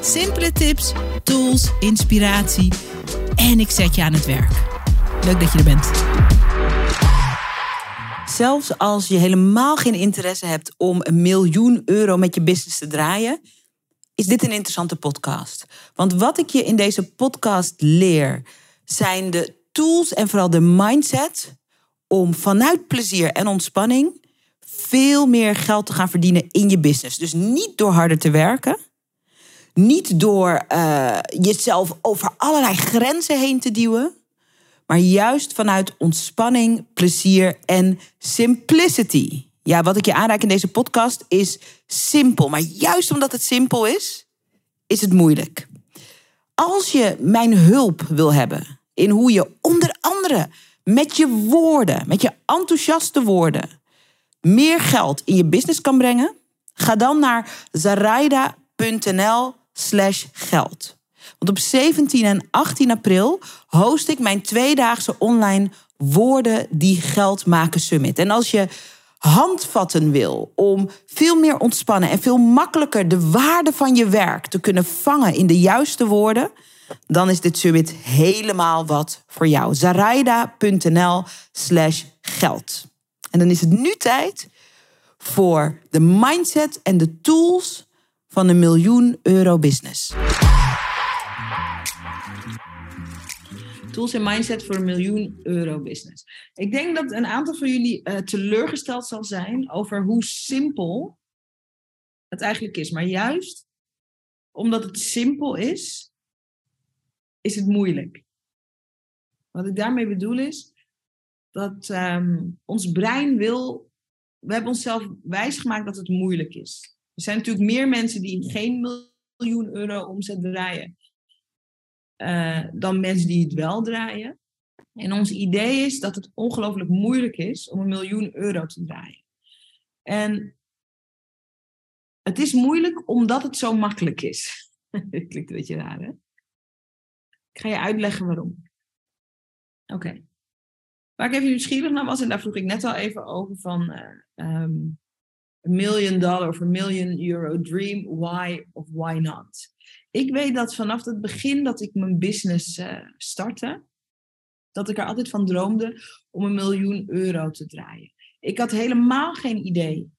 Simpele tips, tools, inspiratie en ik zet je aan het werk. Leuk dat je er bent. Zelfs als je helemaal geen interesse hebt om een miljoen euro met je business te draaien, is dit een interessante podcast. Want wat ik je in deze podcast leer, zijn de tools en vooral de mindset om vanuit plezier en ontspanning veel meer geld te gaan verdienen in je business. Dus niet door harder te werken. Niet door uh, jezelf over allerlei grenzen heen te duwen. Maar juist vanuit ontspanning, plezier en simplicity. Ja, wat ik je aanraak in deze podcast is simpel. Maar juist omdat het simpel is, is het moeilijk. Als je mijn hulp wil hebben in hoe je onder andere met je woorden, met je enthousiaste woorden, meer geld in je business kan brengen, ga dan naar zaraida.nl slash geld. Want op 17 en 18 april host ik mijn tweedaagse online Woorden die Geld maken Summit. En als je handvatten wil om veel meer ontspannen en veel makkelijker de waarde van je werk te kunnen vangen in de juiste woorden, dan is dit summit helemaal wat voor jou. Zaraida.nl slash geld. En dan is het nu tijd voor de mindset en de tools van een miljoen euro business. Tools en mindset voor een miljoen euro business. Ik denk dat een aantal van jullie uh, teleurgesteld zal zijn over hoe simpel het eigenlijk is. Maar juist omdat het simpel is, is het moeilijk. Wat ik daarmee bedoel is dat um, ons brein wil. We hebben onszelf wijsgemaakt dat het moeilijk is. Er zijn natuurlijk meer mensen die geen miljoen euro omzet draaien. Uh, dan mensen die het wel draaien. En ons idee is dat het ongelooflijk moeilijk is om een miljoen euro te draaien. En het is moeilijk omdat het zo makkelijk is. Het klinkt een beetje raar, hè? Ik ga je uitleggen waarom. Oké. Okay. Waar ik even nieuwsgierig naar was, en daar vroeg ik net al even over van uh, um, a million dollar of a million euro dream, why of why not? Ik weet dat vanaf het begin dat ik mijn business uh, startte, dat ik er altijd van droomde om een miljoen euro te draaien. Ik had helemaal geen idee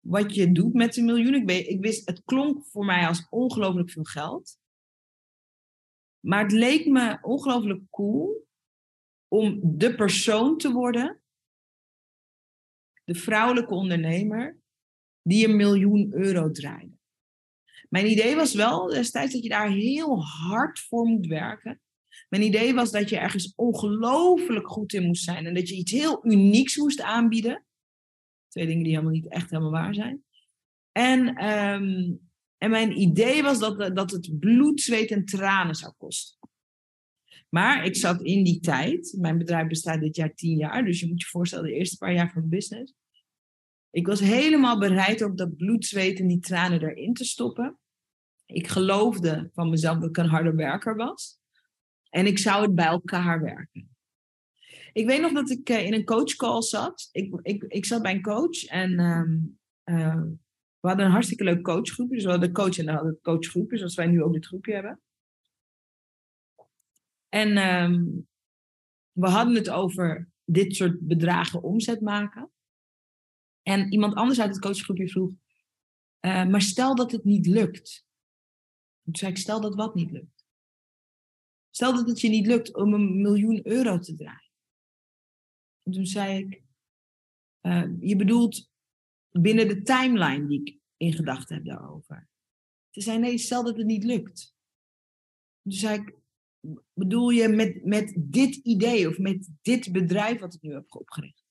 wat je doet met een miljoen. Ik, ik wist, het klonk voor mij als ongelooflijk veel geld. Maar het leek me ongelooflijk cool om de persoon te worden, de vrouwelijke ondernemer, die een miljoen euro draaide. Mijn idee was wel destijds dat je daar heel hard voor moet werken. Mijn idee was dat je ergens ongelooflijk goed in moest zijn en dat je iets heel unieks moest aanbieden. Twee dingen die helemaal niet echt helemaal waar zijn. En um, en mijn idee was dat, dat het bloed, zweet en tranen zou kosten. Maar ik zat in die tijd, mijn bedrijf bestaat dit jaar tien jaar, dus je moet je voorstellen de eerste paar jaar van business. Ik was helemaal bereid om dat bloed, zweet en die tranen erin te stoppen. Ik geloofde van mezelf dat ik een harde werker was. En ik zou het bij elkaar werken. Ik weet nog dat ik eh, in een coachcall zat. Ik, ik, ik zat bij een coach en um, uh, we hadden een hartstikke leuk coachgroepje. Dus we hadden de coach en dan hadden we coachgroepje, zoals wij nu ook dit groepje hebben. En um, we hadden het over dit soort bedragen omzet maken. En iemand anders uit het coachgroepje vroeg, uh, maar stel dat het niet lukt. Toen zei ik, stel dat wat niet lukt. Stel dat het je niet lukt om een miljoen euro te draaien. En toen zei ik, uh, je bedoelt binnen de timeline die ik in gedachten heb daarover. Ze zei, nee, stel dat het niet lukt. Toen zei ik, bedoel je met, met dit idee of met dit bedrijf wat ik nu heb opgericht?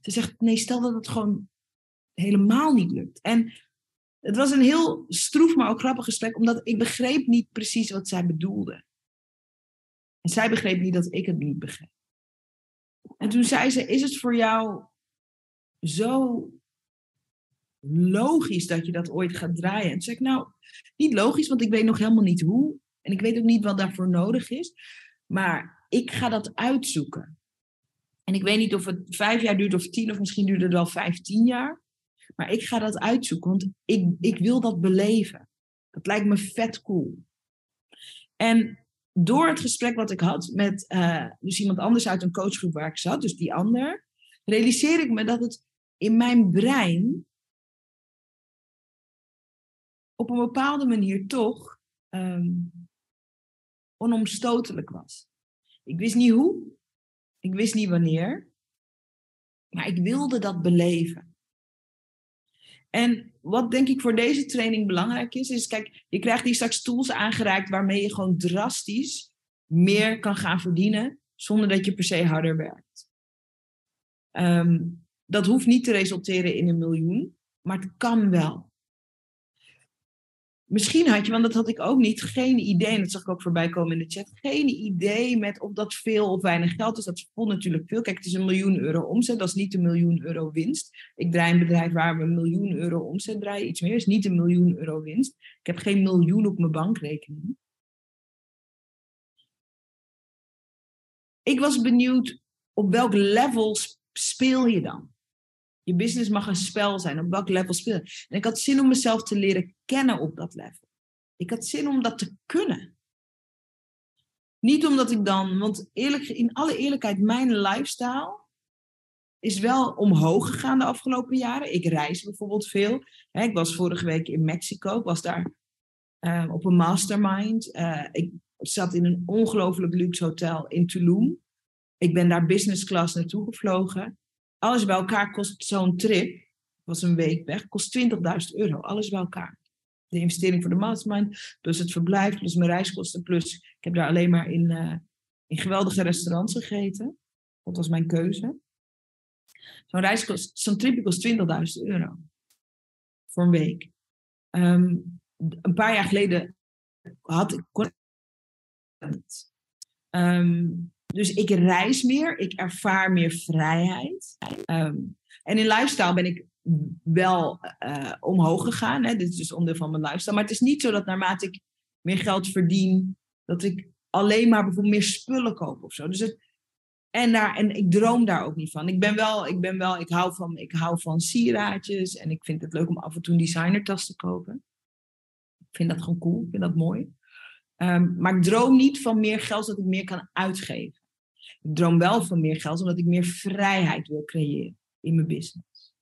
Ze zegt, nee, stel dat het gewoon helemaal niet lukt. En het was een heel stroef, maar ook grappig gesprek, omdat ik begreep niet precies wat zij bedoelde. En zij begreep niet dat ik het niet begreep. En toen zei ze: Is het voor jou zo logisch dat je dat ooit gaat draaien? En toen zei ik: Nou, niet logisch, want ik weet nog helemaal niet hoe. En ik weet ook niet wat daarvoor nodig is. Maar ik ga dat uitzoeken. En ik weet niet of het vijf jaar duurt of tien, of misschien duurt het wel vijftien jaar. Maar ik ga dat uitzoeken, want ik, ik wil dat beleven. Dat lijkt me vet cool. En door het gesprek wat ik had met uh, dus iemand anders uit een coachgroep waar ik zat, dus die ander, realiseer ik me dat het in mijn brein op een bepaalde manier toch um, onomstotelijk was. Ik wist niet hoe, ik wist niet wanneer, maar ik wilde dat beleven. En wat denk ik voor deze training belangrijk is, is kijk, je krijgt die straks tools aangereikt waarmee je gewoon drastisch meer kan gaan verdienen zonder dat je per se harder werkt. Ehm, dat hoeft niet te resulteren in een miljoen, maar het kan wel. Misschien had je, want dat had ik ook niet, geen idee, en dat zag ik ook voorbij komen in de chat, geen idee met of dat veel of weinig geld is. Dat voelt natuurlijk veel. Kijk, het is een miljoen euro omzet, dat is niet een miljoen euro winst. Ik draai een bedrijf waar we een miljoen euro omzet draaien, iets meer, is niet een miljoen euro winst. Ik heb geen miljoen op mijn bankrekening. Ik was benieuwd, op welk level speel je dan? Je business mag een spel zijn. Op welk level speel je? En ik had zin om mezelf te leren kennen op dat level. Ik had zin om dat te kunnen. Niet omdat ik dan, want eerlijk, in alle eerlijkheid, mijn lifestyle is wel omhoog gegaan de afgelopen jaren. Ik reis bijvoorbeeld veel. Ik was vorige week in Mexico. Ik was daar uh, op een mastermind. Uh, ik zat in een ongelooflijk luxe hotel in Tulum. Ik ben daar business class naartoe gevlogen. Alles bij elkaar kost zo'n trip, was een week weg, kost 20.000 euro. Alles bij elkaar. De investering voor de mastermind, plus het verblijf, plus mijn reiskosten, plus ik heb daar alleen maar in, uh, in geweldige restaurants gegeten. Dat was mijn keuze. Zo'n trip kost 20.000 euro. Voor een week. Um, een paar jaar geleden had ik. Um, dus ik reis meer, ik ervaar meer vrijheid. Ehm, en in lifestyle ben ik wel uh, omhoog gegaan. Hè? Dit is dus onderdeel van mijn lifestyle. Maar het is niet zo dat naarmate ik meer geld verdien, dat ik alleen maar bijvoorbeeld meer spullen koop of zo. Dus het, en, daar, en ik droom daar ook niet van. Ik ben wel, ik ben wel, ik hou van, ik hou van sieraadjes en ik vind het leuk om af en toe een designertas te kopen. Ik vind dat gewoon cool, ik vind dat mooi. Um, maar ik droom niet van meer geld zodat ik meer kan uitgeven. Droom wel van meer geld, omdat ik meer vrijheid wil creëren in mijn business.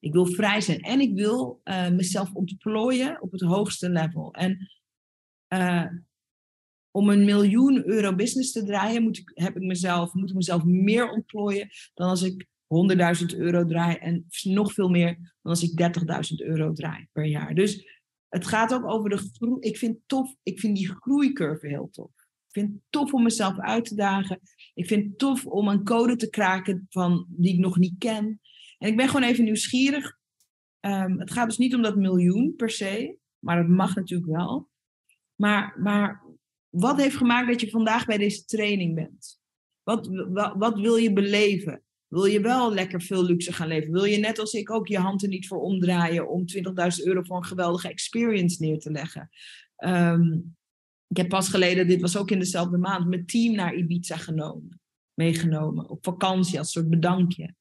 Ik wil vrij zijn en ik wil uh, mezelf ontplooien op het hoogste level. En uh, om een miljoen euro business te draaien, moet ik, heb ik mezelf, moet mezelf meer ontplooien dan als ik 100.000 euro draai en nog veel meer dan als ik 30.000 euro draai per jaar. Dus het gaat ook over de groei. Ik vind, tof, ik vind die groeicurve heel tof. Vind het tof om mezelf uit te dagen. Ik vind het tof om een code te kraken van, die ik nog niet ken. En ik ben gewoon even nieuwsgierig. Um, het gaat dus niet om dat miljoen per se, maar het mag natuurlijk wel. Maar, maar wat heeft gemaakt dat je vandaag bij deze training bent? Wat, wat, wat wil je beleven? Wil je wel lekker veel luxe gaan leven? Wil je net als ik ook je hand er niet voor omdraaien om 20.000 euro voor een geweldige experience neer te leggen? Um, ik heb pas geleden, dit was ook in dezelfde maand, mijn team naar Ibiza genomen, meegenomen. Op vakantie als soort bedankje.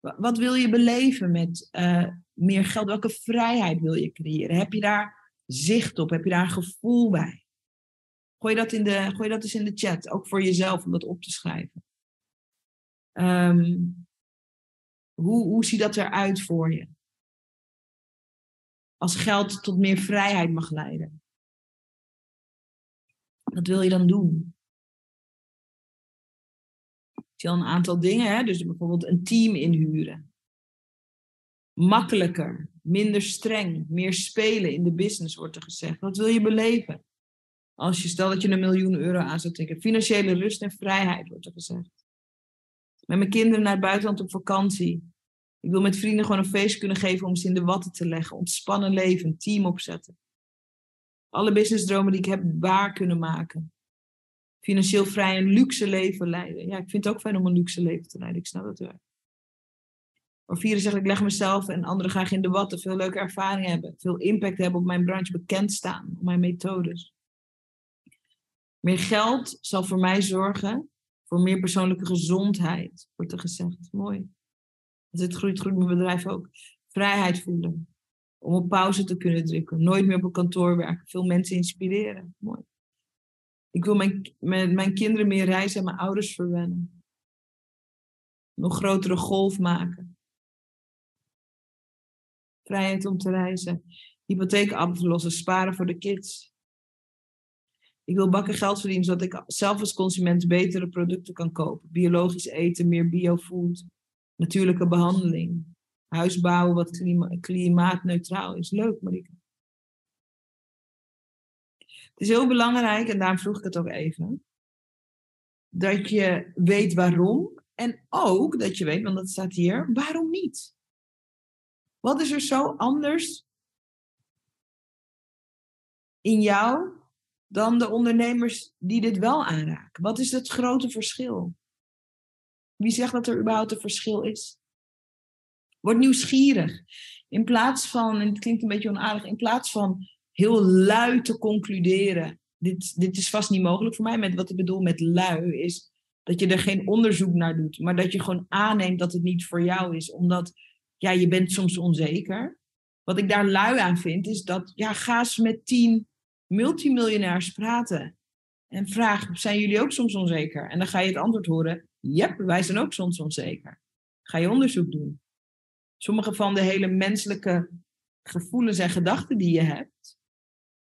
Wat wil je beleven met uh, meer geld? Welke vrijheid wil je creëren? Heb je daar zicht op? Heb je daar een gevoel bij? Gooi dat, in de, gooi dat eens in de chat, ook voor jezelf om dat op te schrijven. Um, hoe, hoe ziet dat eruit voor je? Als geld tot meer vrijheid mag leiden. Wat wil je dan doen? Ik zie al een aantal dingen, hè? dus bijvoorbeeld een team inhuren. Makkelijker, minder streng, meer spelen in de business wordt er gezegd. Wat wil je beleven? Als je stel dat je een miljoen euro aan zou trekken. Financiële rust en vrijheid wordt er gezegd. Met mijn kinderen naar het buitenland op vakantie. Ik wil met vrienden gewoon een feest kunnen geven om ze in de watten te leggen. Ontspannen leven, team opzetten. Alle businessdromen die ik heb waar kunnen maken. Financieel vrij een luxe leven leiden. Ja, ik vind het ook fijn om een luxe leven te leiden. Ik snap dat wel. Of vieren zegt, ik leg mezelf en anderen graag in de watten. Veel leuke ervaringen hebben. Veel impact hebben op mijn branche. Bekend staan. Op mijn methodes. Meer geld zal voor mij zorgen voor meer persoonlijke gezondheid, wordt er gezegd. Mooi. Als het groeit, groeit mijn bedrijf ook. Vrijheid voelen. Om op pauze te kunnen drukken. Nooit meer op een kantoor werken. Veel mensen inspireren. Mooi. Ik wil mijn, met mijn kinderen meer reizen en mijn ouders verwennen. Nog grotere golf maken. Vrijheid om te reizen. Hypotheek aflossen. Sparen voor de kids. Ik wil bakken geld verdienen zodat ik zelf als consument betere producten kan kopen. Biologisch eten, meer biofood, natuurlijke behandeling. Huis bouwen wat klimaatneutraal is. Leuk, Marieke. Het is heel belangrijk, en daarom vroeg ik het ook even, dat je weet waarom. En ook dat je weet, want dat staat hier, waarom niet? Wat is er zo anders in jou dan de ondernemers die dit wel aanraken? Wat is het grote verschil? Wie zegt dat er überhaupt een verschil is? Word nieuwsgierig. In plaats van, en het klinkt een beetje onaardig, in plaats van heel lui te concluderen. Dit, dit is vast niet mogelijk voor mij. Met wat ik bedoel met lui is dat je er geen onderzoek naar doet, maar dat je gewoon aanneemt dat het niet voor jou is, omdat ja, je bent soms onzeker. Wat ik daar lui aan vind, is dat ja, ga eens met tien multimiljonairs praten en vraag, zijn jullie ook soms onzeker? En dan ga je het antwoord horen, yep, wij zijn ook soms onzeker. Ga je onderzoek doen. Sommige van de hele menselijke gevoelens en gedachten die je hebt,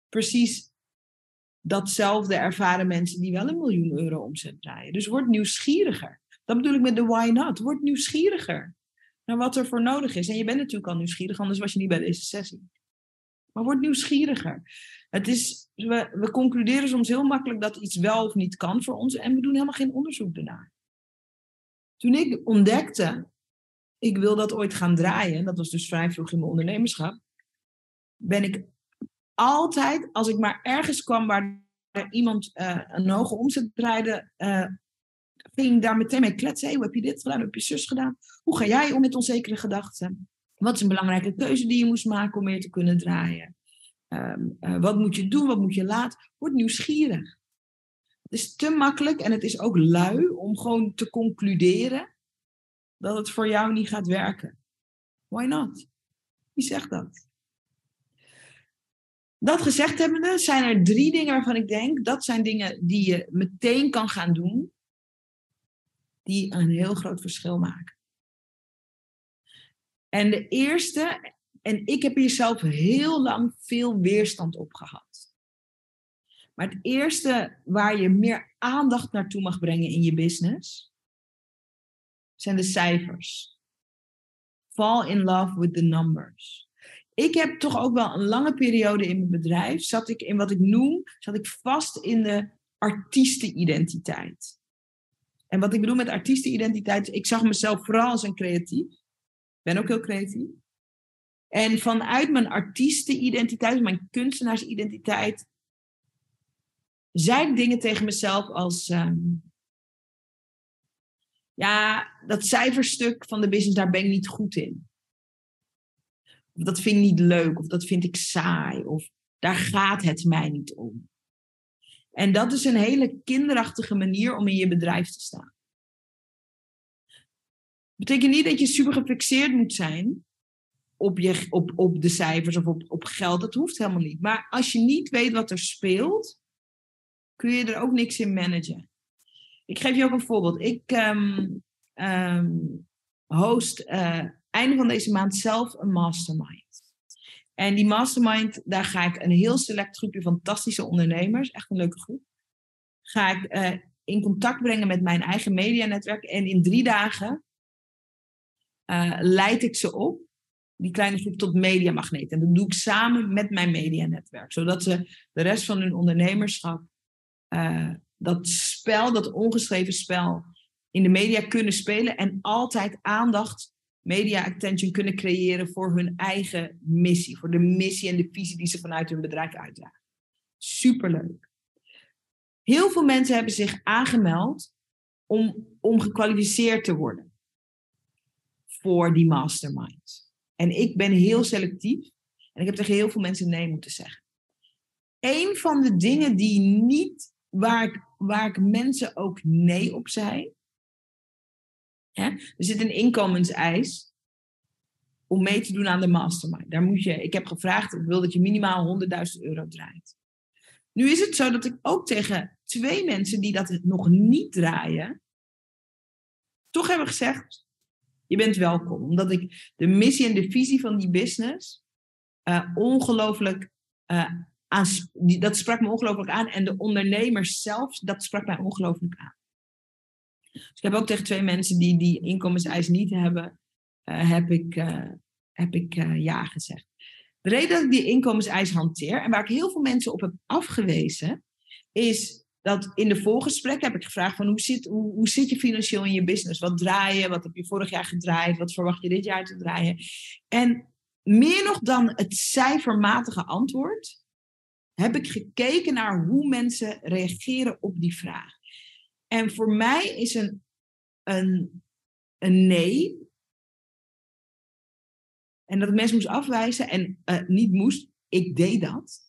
precies datzelfde ervaren mensen die wel een miljoen euro omzet draaien. Dus word nieuwsgieriger. Dat bedoel ik met de why not. Word nieuwsgieriger naar wat er voor nodig is. En je bent natuurlijk al nieuwsgierig, anders was je niet bij deze sessie. Maar word nieuwsgieriger. Het is, we, we concluderen soms heel makkelijk dat iets wel of niet kan voor ons en we doen helemaal geen onderzoek daarnaar. Toen ik ontdekte, ik wil dat ooit gaan draaien, dat was dus vrij vroeg in mijn ondernemerschap, ben ik altijd, als ik maar ergens kwam waar iemand uh, een hoge omzet draaide, uh, ging ik daar meteen mee kletsen. Hoe heb je dit gedaan? Hoe heb je zus gedaan? Hoe ga jij om met onzekere gedachten? Wat is een belangrijke keuze die je moest maken om meer te kunnen draaien? Um, uh, wat moet je doen? Wat moet je laten? Word nieuwsgierig. Het is te makkelijk en het is ook lui om gewoon te concluderen dat het voor jou niet gaat werken. Why not? Wie zegt dat? Dat gezegd hebbende, zijn er drie dingen waarvan ik denk, dat zijn dingen die je meteen kan gaan doen, die een heel groot verschil maken. En de eerste, en ik heb hier zelf heel lang veel weerstand op gehad. Maar het eerste waar je meer aandacht naartoe mag brengen in je business, zijn de cijfers. Fall in love with the numbers. Ik heb toch ook wel een lange periode in mijn bedrijf, zat ik in wat ik noem, zat ik vast in de artiestenidentiteit. En wat ik bedoel met artiestenidentiteit, ik zag mezelf vooral als een creatief ben ook heel creatief. En vanuit mijn artiestenidentiteit, mijn kunstenaarsidentiteit, zei ik dingen tegen mezelf als. Um, ja, dat cijferstuk van de business, daar ben ik niet goed in. Of dat vind ik niet leuk, of dat vind ik saai, of daar gaat het mij niet om. En dat is een hele kinderachtige manier om in je bedrijf te staan betekent niet dat je super gefixeerd moet zijn op, je, op, op de cijfers of op, op geld. Dat hoeft helemaal niet. Maar als je niet weet wat er speelt, kun je er ook niks in managen. Ik geef je ook een voorbeeld. Ik um, um, host uh, einde van deze maand zelf een mastermind. En die mastermind, daar ga ik een heel select groepje fantastische ondernemers, echt een leuke groep, ga ik uh, in contact brengen met mijn eigen medianetwerk. En in drie dagen uh, leid ik ze op, die kleine groep, tot mediamagneet. En dat doe ik samen met mijn medianetwerk, zodat ze de rest van hun ondernemerschap dat spel, dat ongeschreven spel, in de media kunnen spelen en altijd aandacht media attention kunnen creëren voor hun eigen missie. Voor de missie en de visie die ze vanuit hun bedrijf uitdragen. Superleuk. Heel veel mensen hebben zich aangemeld om, om gekwalificeerd te worden voor die mastermind. En ik ben heel selectief en ik heb tegen heel veel mensen nee moeten zeggen. Een van de dingen die niet, waar ik, waar ik mensen ook nee op zei. Er zit een inkomenseis om mee te doen aan de mastermind. Daar moet je, ik heb gevraagd, ik wil dat je minimaal 100.000 euro draait. Nu is het zo dat ik ook tegen twee mensen die dat nog niet draaien, toch hebben gezegd, je bent welkom. Omdat ik de missie en de visie van die business uh, ongelooflijk, uh, dat sprak me ongelooflijk aan. En de ondernemers zelf, dat sprak mij ongelooflijk aan. Dus ik heb ook tegen twee mensen die die inkomenseis niet hebben, uh, heb ik, heb ik ja gezegd. De reden dat ik die inkomenseis hanteer en waar ik heel veel mensen op heb afgewezen, is dat in de voorgesprek heb ik gevraagd van hoe zit, hoe, hoe zit je financieel in je business? Wat draai je? Wat heb je vorig jaar gedraaid? Wat verwacht je dit jaar te draaien? En meer nog dan het cijfermatige antwoord, heb ik gekeken naar hoe mensen reageren op die vraag. En voor mij is een, een, een nee, en dat mensen moest afwijzen en uh, niet moest, ik deed dat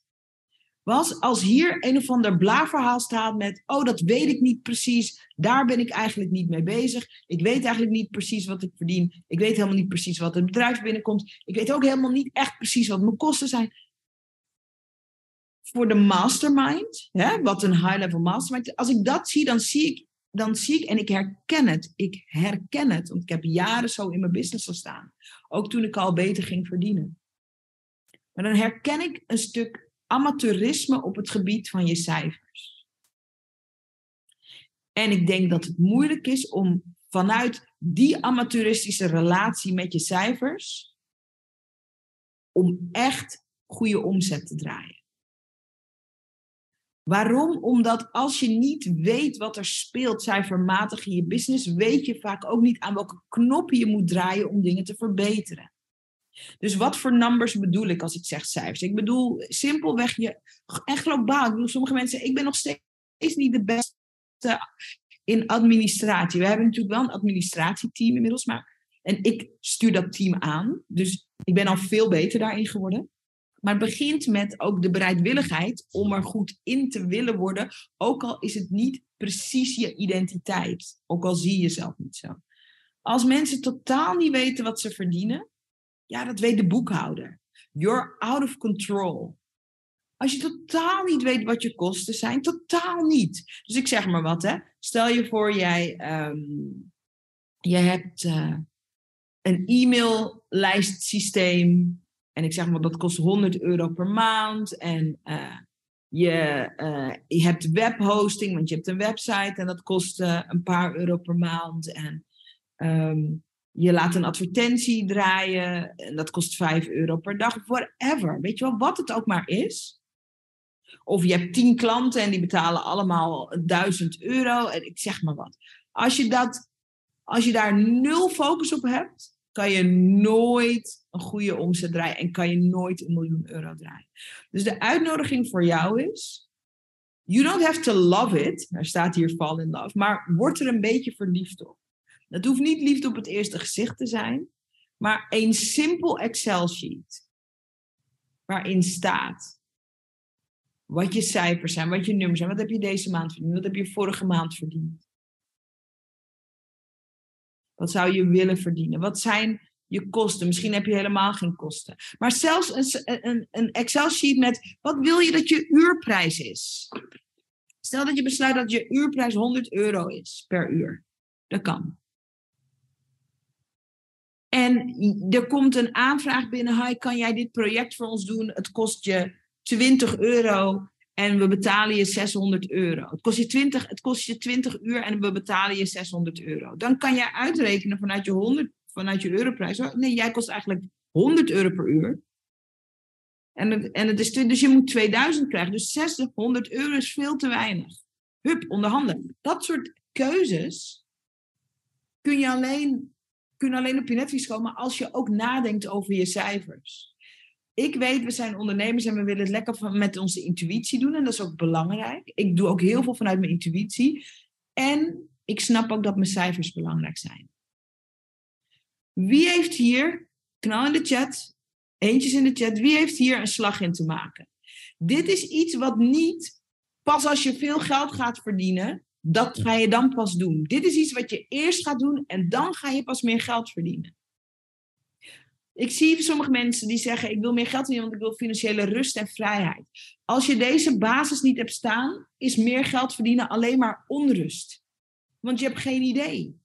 was als hier een of ander blaarverhaal staat met, oh dat weet ik niet precies, daar ben ik eigenlijk niet mee bezig, ik weet eigenlijk niet precies wat ik verdien, ik weet helemaal niet precies wat het bedrijf binnenkomt, ik weet ook helemaal niet echt precies wat mijn kosten zijn. Voor de mastermind, hè, wat een high-level mastermind, als ik dat zie, dan zie ik, dan zie ik en ik herken het. Ik herken het, want ik heb jaren zo in mijn business gestaan. Ook toen ik al beter ging verdienen. Maar dan herken ik een stuk amateurisme op het gebied van je cijfers. En ik denk dat het moeilijk is om vanuit die amateuristische relatie met je cijfers, om echt goede omzet te draaien. Waarom? Omdat als je niet weet wat er speelt cijfermatig in je business, weet je vaak ook niet aan welke knoppen je moet draaien om dingen te verbeteren. Dus wat voor numbers bedoel ik als ik zeg cijfers? Ik bedoel simpelweg je, echt globaal. Ik bedoel, sommige mensen, ik ben nog steeds niet de beste in administratie. We hebben natuurlijk wel een administratieteam inmiddels, maar en ik stuur dat team aan. Dus ik ben al veel beter daarin geworden. Maar het begint met ook de bereidwilligheid om er goed in te willen worden. Ook al is het niet precies je identiteit. Ook al zie je jezelf niet zo. Als mensen totaal niet weten wat ze verdienen, ja, dat weet de boekhouder. You're out of control. Als je totaal niet weet wat je kosten zijn, totaal niet. Dus ik zeg maar wat, hè. Stel je voor, jij um, je hebt uh, een e-maillijstsysteem. En ik zeg maar, dat kost 100 euro per maand. En uh, je, uh, je hebt webhosting, want je hebt een website en dat kost een paar euro per maand. En um, je laat een advertentie draaien en dat kost 5 euro per dag, whatever. Weet je wel, wat het ook maar is. Of je hebt 10 klanten en die betalen allemaal 1000 euro en ik zeg maar wat. Als je, dat, als je daar nul focus op hebt, kan je nooit een goede omzet draaien en kan je nooit een miljoen euro draaien. Dus de uitnodiging voor jou is, you don't have to love it, er staat hier fall in love, maar word er een beetje verliefd op. Het hoeft niet liefde op het eerste gezicht te zijn, maar een simpel Excel-sheet waarin staat wat je cijfers zijn, wat je nummers zijn, wat heb je deze maand verdiend, wat heb je vorige maand verdiend. Wat zou je willen verdienen? Wat zijn je kosten? Misschien heb je helemaal geen kosten. Maar zelfs een, een, een Excel-sheet met wat wil je dat je uurprijs is? Stel dat je besluit dat je uurprijs 100 euro is per uur. Dat kan. En er komt een aanvraag binnen. Hi, kan jij dit project voor ons doen? Het kost je 20 euro en we betalen je 600 euro. Het kost je 20, het kost je 20 uur en we betalen je 600 euro. Dan kan jij uitrekenen vanuit je, 100, vanuit je europrijs. Nee, jij kost eigenlijk 100 euro per uur. En en het is, dus je moet 2000 krijgen. Dus 600 euro is veel te weinig. Hup, onderhanden. Dat soort keuzes kun je alleen kunnen alleen op je netvlies komen als je ook nadenkt over je cijfers. Ik weet, we zijn ondernemers en we willen het lekker van, met onze intuïtie doen. En dat is ook belangrijk. Ik doe ook heel veel vanuit mijn intuïtie. En ik snap ook dat mijn cijfers belangrijk zijn. Wie heeft hier, knal in de chat, eentjes in de chat, wie heeft hier een slag in te maken? Dit is iets wat niet pas als je veel geld gaat verdienen, dat ga je dan pas doen. Dit is iets wat je eerst gaat doen en dan ga je pas meer geld verdienen. Ik zie sommige mensen die zeggen: Ik wil meer geld verdienen, want ik wil financiële rust en vrijheid. Als je deze basis niet hebt staan, is meer geld verdienen alleen maar onrust. Want je hebt geen idee.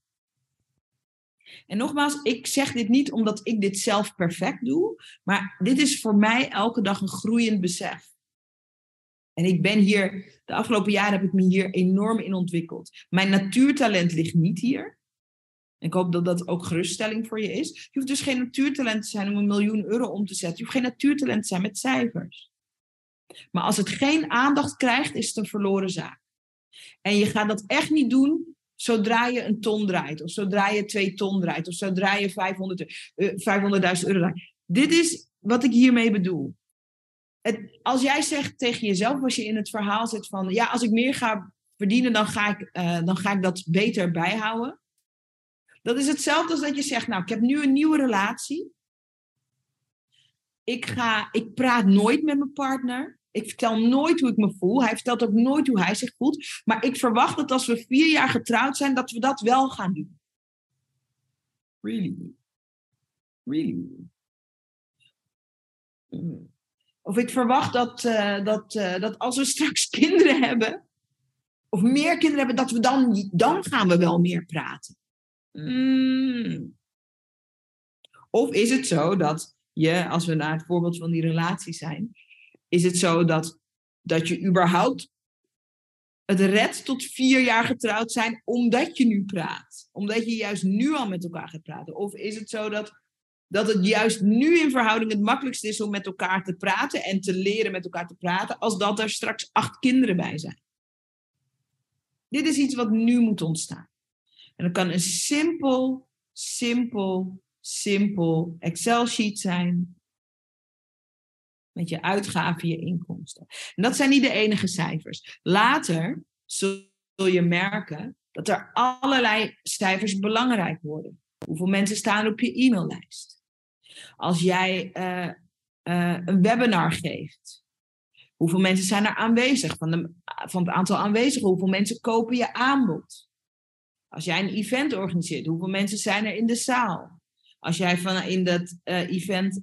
En nogmaals, ik zeg dit niet omdat ik dit zelf perfect doe, maar dit is voor mij elke dag een groeiend besef. En ik ben hier, de afgelopen jaren heb ik me hier enorm in ontwikkeld. Mijn natuurtalent ligt niet hier. Ik hoop dat dat ook geruststelling voor je is. Je hoeft dus geen natuurtalent te zijn om een miljoen euro om te zetten. Je hoeft geen natuurtalent te zijn met cijfers. Maar als het geen aandacht krijgt, is het een verloren zaak. En je gaat dat echt niet doen zodra je een ton draait. Of zodra je twee ton draait. Of zodra je 500.000 500 euro draait. Dit is wat ik hiermee bedoel het, als jij zegt tegen jezelf, als je in het verhaal zit van, ja, als ik meer ga verdienen, dan ga ik, uh, dan ga ik dat beter bijhouden. Dat is hetzelfde als dat je zegt, nou, ik heb nu een nieuwe relatie. Ik, ga, ik praat nooit met mijn partner. Ik vertel nooit hoe ik me voel. Hij vertelt ook nooit hoe hij zich voelt. Maar ik verwacht dat als we vier jaar getrouwd zijn, dat we dat wel gaan doen. Really? Really? Mm. Of ik verwacht dat, uh, dat, uh, dat als we straks kinderen hebben, of meer kinderen hebben, dat we dan, dan gaan we wel meer praten. Mm. Of is het zo dat je, als we naar het voorbeeld van die relatie zijn, is het zo dat, dat je überhaupt het redt tot vier jaar getrouwd zijn omdat je nu praat? Omdat je juist nu al met elkaar gaat praten? Of is het zo dat dat het juist nu in verhouding het makkelijkst is om met elkaar te praten en te leren met elkaar te praten, als dat er straks acht kinderen bij zijn. Dit is iets wat nu moet ontstaan. En dat kan een simpel, simpel, simpel Excel-sheet zijn. Met je uitgaven, je inkomsten. En dat zijn niet de enige cijfers. Later zul je merken dat er allerlei cijfers belangrijk worden. Hoeveel mensen staan op je e-maillijst? Als jij uh, uh, een webinar geeft, hoeveel mensen zijn er aanwezig? Van, de, van het aantal aanwezigen, hoeveel mensen kopen je aanbod? Als jij een event organiseert, hoeveel mensen zijn er in de zaal? Als jij van in dat uh, event,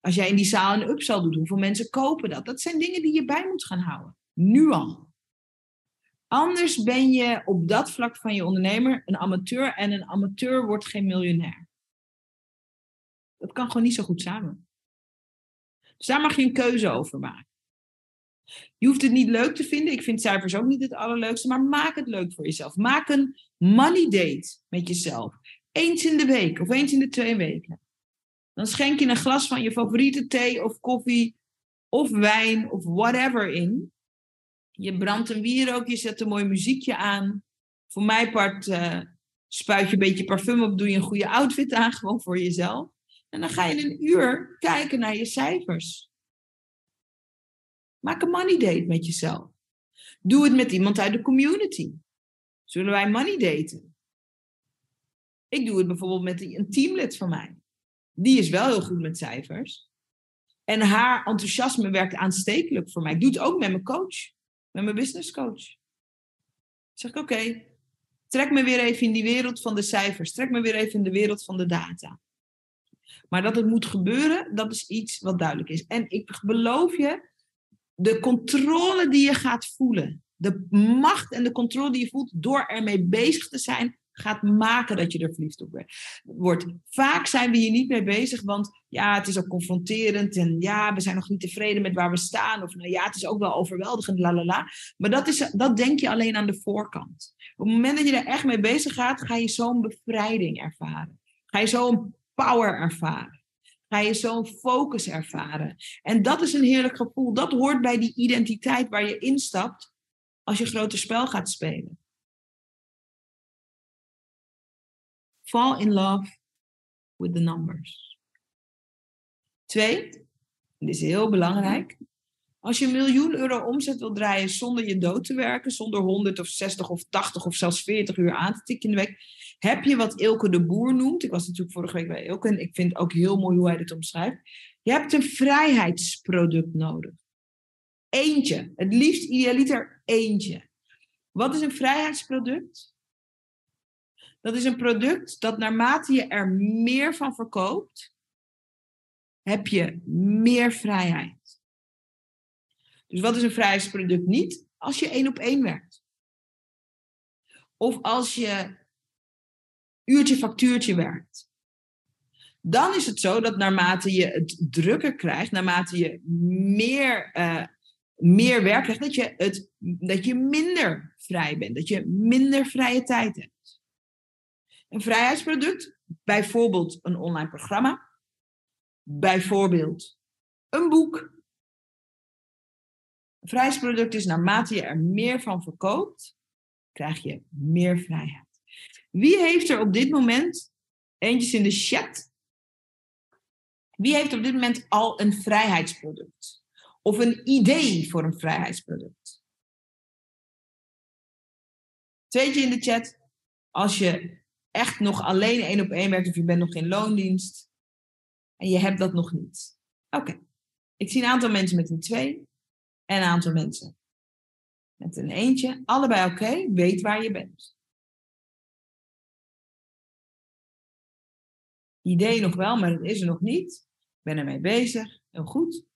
als jij in die zaal een upsell doet, hoeveel mensen kopen dat? Dat zijn dingen die je bij moet gaan houden. Nu al. Anders ben je op dat vlak van je ondernemer een amateur en een amateur wordt geen miljonair. Dat kan gewoon niet zo goed samen. Dus daar mag je een keuze over maken. Je hoeft het niet leuk te vinden. Ik vind cijfers ook niet het allerleukste. Maar maak het leuk voor jezelf. Maak een money date met jezelf. Eens in de week of eens in de twee weken. Dan schenk je een glas van je favoriete thee of koffie of wijn of whatever in. Je brandt een wierook, je zet een mooi muziekje aan. Voor mijn part uh, spuit je een beetje parfum op, doe je een goede outfit aan, gewoon voor jezelf. En dan ga je een uur kijken naar je cijfers. Maak een money date met jezelf. Doe het met iemand uit de community. Zullen wij money daten? Ik doe het bijvoorbeeld met een teamlid van mij. Die is wel heel goed met cijfers. En haar enthousiasme werkt aanstekelijk voor mij. Ik doe het ook met mijn coach, met mijn business coach. zeg ik, oké, trek me weer even in die wereld van de cijfers. Trek me weer even in de wereld van de data. Maar dat het moet gebeuren, dat is iets wat duidelijk is. En ik beloof je, de controle die je gaat voelen, de macht en de controle die je voelt door ermee bezig te zijn, gaat maken dat je er verliefd op wordt. Vaak zijn we hier niet mee bezig, want ja, het is ook confronterend en ja, we zijn nog niet tevreden met waar we staan. Of nou ja, het is ook wel overweldigend, la la la. Maar dat, is, dat denk je alleen aan de voorkant. Op het moment dat je er echt mee bezig gaat, ga je zo'n bevrijding ervaren. Ga je zo'n power ervaren. Ga je zo'n focus ervaren. En dat is een heerlijk gevoel. Dat hoort bij die identiteit waar je instapt als je grote spel gaat spelen. Fall in love with the numbers. Twee, dit is heel belangrijk. Als je een miljoen euro omzet wil draaien zonder je dood te werken, zonder 100 of 60 of 80 of zelfs 40 uur aan te tikken in de week, heb je wat Ilke de Boer noemt. Ik was natuurlijk vorige week bij Ilke en ik vind ook heel mooi hoe hij dit omschrijft. Je hebt een vrijheidsproduct nodig. Eentje. Het liefst idealiter eentje. Wat is een vrijheidsproduct? Dat is een product dat naarmate je er meer van verkoopt, heb je meer vrijheid. Dus wat is een vrijheidsproduct niet? Als je één op één werkt. Of als je uurtje factuurtje werkt. Dan is het zo dat naarmate je het drukker krijgt, naarmate je meer, uh, meer werk krijgt, dat je, het, dat je minder vrij bent, dat je minder vrije tijd hebt. Een vrijheidsproduct, bijvoorbeeld een online programma, bijvoorbeeld een boek. Vrijheidsproduct is naarmate je er meer van verkoopt, krijg je meer vrijheid. Wie heeft er op dit moment, eentjes in de chat, wie heeft op dit moment al een vrijheidsproduct? Of een idee voor een vrijheidsproduct? Tweetje in de chat, als je echt nog alleen één op één werkt of je bent nog in loondienst en je hebt dat nog niet. Oké, ik zie een aantal mensen met een twee en een aantal mensen met een eentje. Allebei oké, weet waar je bent. idee nog wel, maar het is er nog niet. Ik ben ermee bezig. Heel goed.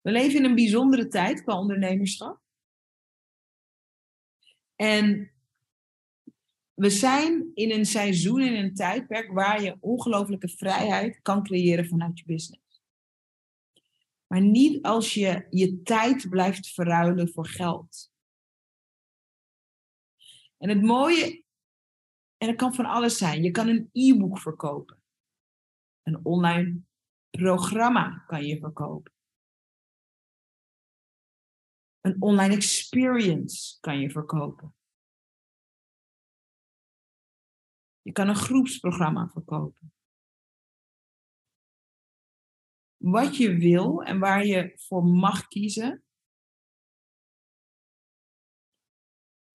We leven in een bijzondere tijd qua ondernemerschap. En we zijn in een seizoen, in een tijdperk waar je ongelooflijke vrijheid kan creëren vanuit je business. Maar niet als je je tijd blijft verruilen voor geld. En het mooie en dat kan van alles zijn. Je kan een e-book verkopen. Een online programma kan je verkopen. Een online experience kan je verkopen. Je kan een groepsprogramma verkopen. Wat je wil en waar je voor mag kiezen,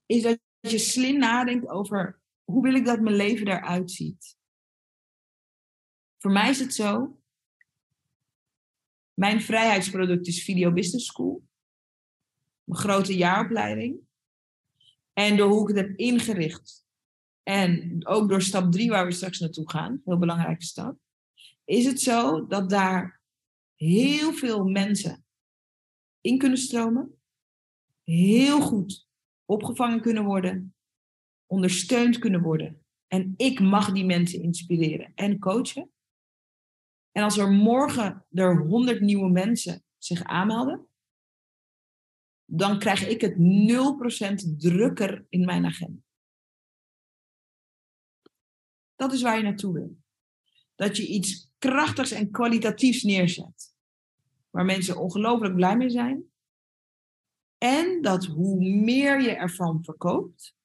is dat je slim nadenkt over hoe wil ik dat mijn leven eruit ziet? Voor mij is het zo. Mijn vrijheidsproduct is Video Business School. Mijn grote jaaropleiding. En door hoe ik het heb ingericht. En ook door stap 3 waar we straks naartoe gaan. Heel belangrijke stap. Is het zo dat daar heel veel mensen in kunnen stromen. Heel goed opgevangen kunnen worden ondersteund kunnen worden. En ik mag die mensen inspireren en coachen. En als er morgen er honderd nieuwe mensen zich aanmelden, dan krijg ik het 0% drukker in mijn agenda. Dat is waar je naartoe wil. Dat je iets krachtigs en kwalitatiefs neerzet. Waar mensen ongelooflijk blij mee zijn. En dat hoe meer je ervan verkoopt,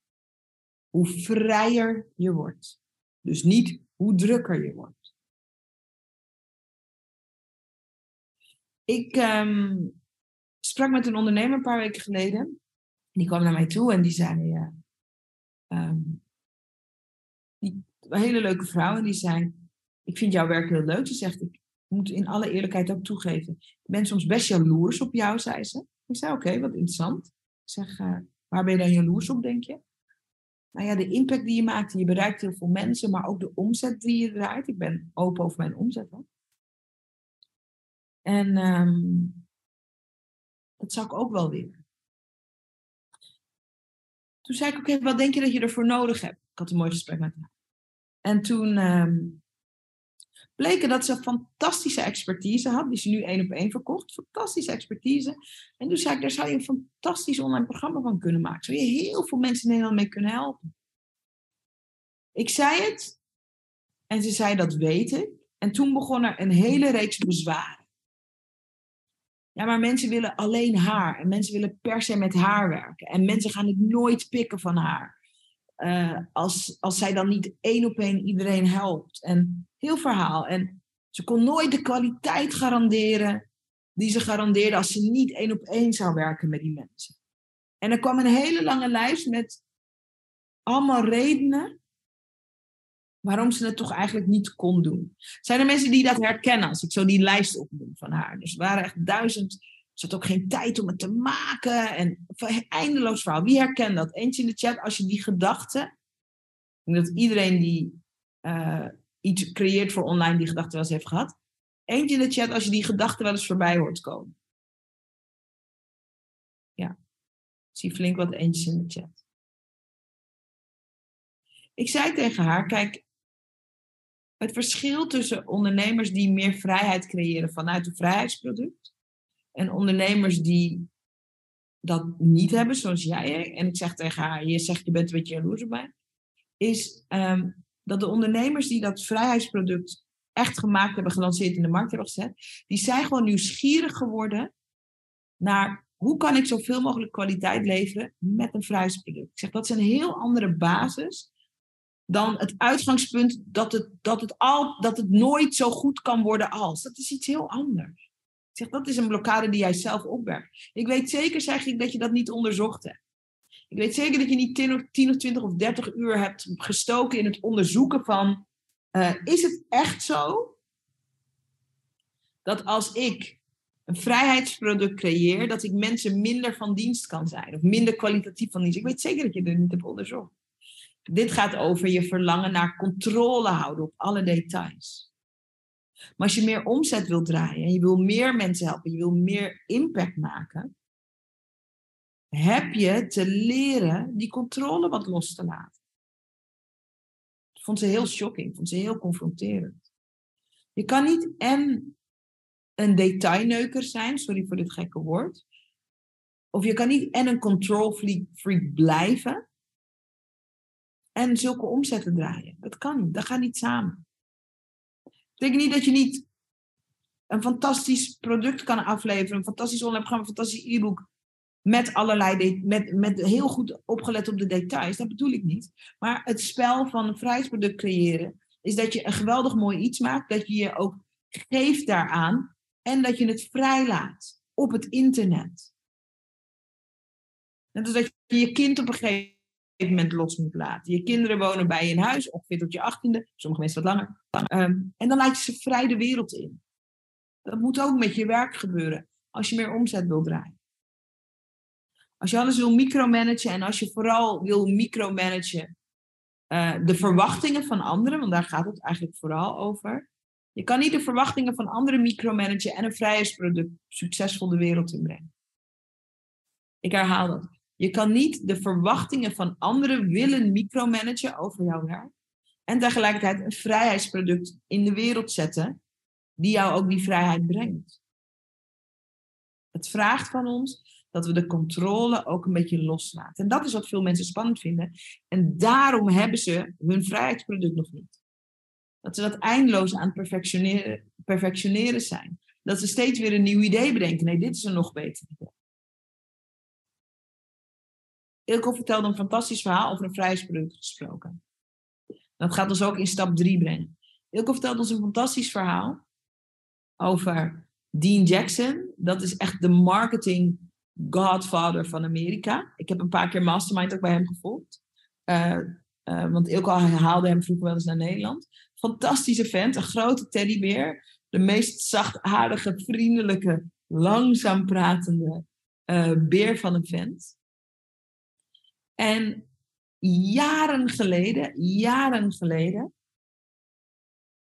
hoe vrijer je wordt. Dus niet hoe drukker je wordt. Ik um, sprak met een ondernemer een paar weken geleden. Die kwam naar mij toe en die zei: um, die, Een hele leuke vrouw. En die zei: Ik vind jouw werk heel leuk. Ze zegt: Ik moet in alle eerlijkheid ook toegeven. Ik ben soms best jaloers op jou, zei ze. Ik zei: Oké, wat interessant. Ik zeg: uh, Waar ben je dan jaloers op, denk je? nou ja, de impact die je maakt. Je bereikt heel veel mensen, maar ook de omzet die je draait. Ik ben open over mijn omzet. Hoor. En um, dat zou ik ook wel willen. Toen zei ik, oké, wat denk je dat je ervoor nodig hebt? Ik had een mooi gesprek met haar. En toen um, bleken dat ze fantastische expertise had, die ze nu één op één verkocht. Fantastische expertise. En toen zei ik, daar zou je een fantastisch online programma van kunnen maken. Zou je heel veel mensen in Nederland mee kunnen helpen. Ik zei het en ze zei dat weet ik. En toen begon er een hele reeks bezwaren. Ja, maar mensen willen alleen haar. En mensen willen per se met haar werken. En mensen gaan het nooit pikken van haar. Eh, als, als zij dan niet één op één iedereen helpt. En heel verhaal. En ze kon nooit de kwaliteit garanderen die ze garandeerde als ze niet één op één zou werken met die mensen. En er kwam een hele lange lijst met allemaal redenen waarom ze het toch eigenlijk niet kon doen. Zijn er mensen die dat herkennen als ik zo die lijst opnoem van haar? Dus er waren echt duizend. Had ook geen tijd om het te maken. En eindeloos verhaal. Wie herkent dat? Eentje in de chat, als je die gedachten. Ik denk dat iedereen die uh, iets creëert voor online die gedachten wel eens heeft gehad. Eentje in de chat als je die gedachten wel eens voorbij hoort komen. Ja. Ik zie flink wat eentjes in de chat. Ik zei tegen haar, kijk, het verschil tussen ondernemers die meer vrijheid creëren vanuit een vrijheidsproduct en ondernemers die dat niet hebben, zoals jij, en ik zeg tegen haar, je zegt je bent een beetje jaloers op mij, is um, dat de ondernemers die dat vrijheidsproduct echt gemaakt hebben, gelanceerd in de markt hebben gezet, die zijn gewoon nieuwsgierig geworden naar hoe kan ik zoveel mogelijk kwaliteit leveren met een vrijheidsproduct. Ik zeg, dat is een heel andere basis dan het uitgangspunt dat het, dat het, al, dat het nooit zo goed kan worden als. Dat is iets heel anders. Zeg, dat is een blokkade die jij zelf opwerkt. Ik weet zeker, zeg ik, dat je dat niet onderzocht hebt. Ik weet zeker dat je niet 10 of, 10 of 20 of 30 uur hebt gestoken in het onderzoeken van, uh, is het echt zo dat als ik een vrijheidsproduct creëer, dat ik mensen minder van dienst kan zijn of minder kwalitatief van dienst? Ik weet zeker dat je er niet hebt onderzocht. Dit gaat over je verlangen naar controle houden op alle details. Maar als je meer omzet wil draaien en je wil meer mensen helpen, je wil meer impact maken, heb je te leren die controle wat los te laten. Dat vond ze heel shocking, vond ze heel confronterend. Je kan niet en een detailneuker zijn, sorry voor dit gekke woord, of je kan niet en een control freak blijven en zulke omzetten draaien. Dat kan niet, dat gaat niet samen. Betekent niet dat je niet een fantastisch product kan afleveren, een fantastisch online programma, een fantastisch e-book, met allerlei, met, met heel goed opgelet op de details. Dat bedoel ik niet. Maar het spel van een vrijheidsproduct creëren, is dat je een geweldig mooi iets maakt, dat je je ook geeft daaraan en dat je het vrijlaat op het internet. Net als dat je je kind op een gegeven moment los moet laten. Je kinderen wonen bij je in huis, ongeveer tot je achttiende, sommige mensen wat langer. Um, en dan laat je ze vrij de wereld in. Dat moet ook met je werk gebeuren, als je meer omzet wil draaien. Als je alles wil micromanagen en als je vooral wil micromanagen uh, de verwachtingen van anderen, want daar gaat het eigenlijk vooral over. Je kan niet de verwachtingen van anderen micromanagen en een vrijheidsproduct succesvol de wereld inbrengen. Ik herhaal dat. Je kan niet de verwachtingen van anderen willen micromanagen over jouw werk. En tegelijkertijd een vrijheidsproduct in de wereld zetten, die jou ook die vrijheid brengt. Het vraagt van ons dat we de controle ook een beetje loslaten. En dat is wat veel mensen spannend vinden. En daarom hebben ze hun vrijheidsproduct nog niet. Dat ze dat eindeloos aan het perfectioneren, perfectioneren zijn. Dat ze steeds weer een nieuw idee bedenken. Nee, dit is een nog beter idee. Ilko vertelde een fantastisch verhaal over een vrijheidsproduct gesproken. Dat gaat ons ook in stap 3 brengen. Ilko vertelde ons een fantastisch verhaal over Dean Jackson. Dat is echt de marketing godfather van Amerika. Ik heb een paar keer Mastermind ook bij hem gevolgd. Uh, uh, want Ilko haalde hem vroeger wel eens naar Nederland. Fantastische vent, een grote teddybeer. De meest zachtaardige, vriendelijke, langzaam pratende uh, beer van een vent. En jaren geleden, jaren geleden,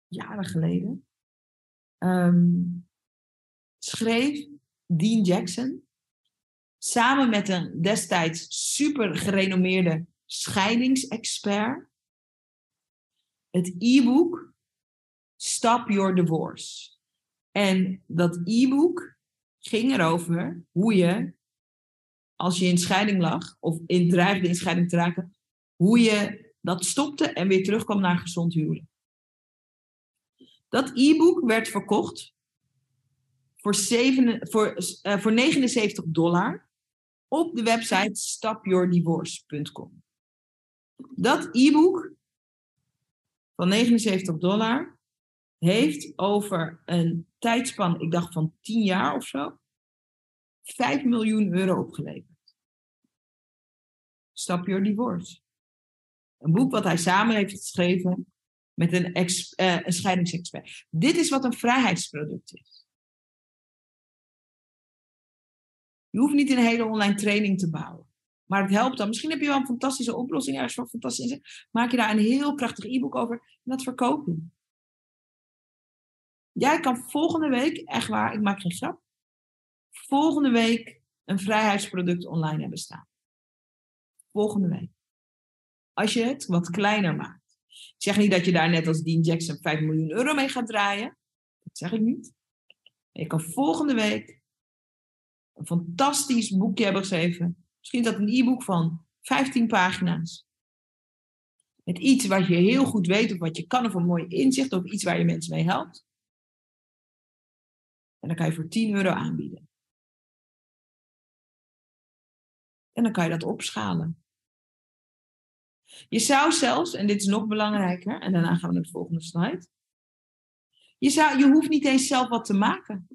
jaren geleden, um, schreef Dean Jackson samen met een destijds super gerenommeerde scheidingsexpert het e-book Stop Your Divorce. En dat e-book ging erover hoe je, als je in scheiding lag, of in dreigde in scheiding te raken, hoe je dat stopte en weer terugkwam naar gezond huwelijk. Dat e-book werd verkocht voor, zeven, voor, uh, voor 79 dollar op de website stopyourdivorce.com. Dat e-book van 79 dollar heeft over een tijdspan, ik dacht van 10 jaar of zo, 5 miljoen euro opgeleverd. Stop Your Divorce. Een boek wat hij samen heeft geschreven met een, ex, uh, een scheidingsexpert. Dit is wat een vrijheidsproduct is. Je hoeft niet een hele online training te bouwen. Maar het helpt dan. Misschien heb je wel een fantastische oplossing ergens voor fantastisch. Maak je daar een heel krachtig e-book over en dat verkopen. Jij kan volgende week, echt waar, ik maak geen grap, volgende week een vrijheidsproduct online hebben staan. Volgende week. Als je het wat kleiner maakt. Ik zeg niet dat je daar net als Dean Jackson 5 miljoen euro mee gaat draaien. Dat zeg ik niet. Je kan volgende week een fantastisch boekje hebben geschreven. Misschien dat een e-book van 15 pagina's. Met iets wat je heel goed weet of wat je kan of een mooi inzicht of iets waar je mensen mee helpt. En dan kan je voor 10 euro aanbieden. En dan kan je dat opschalen. Je zou zelfs, en dit is nog belangrijker, en daarna gaan we naar de volgende slide. Je, zou, je hoeft niet eens zelf wat te maken.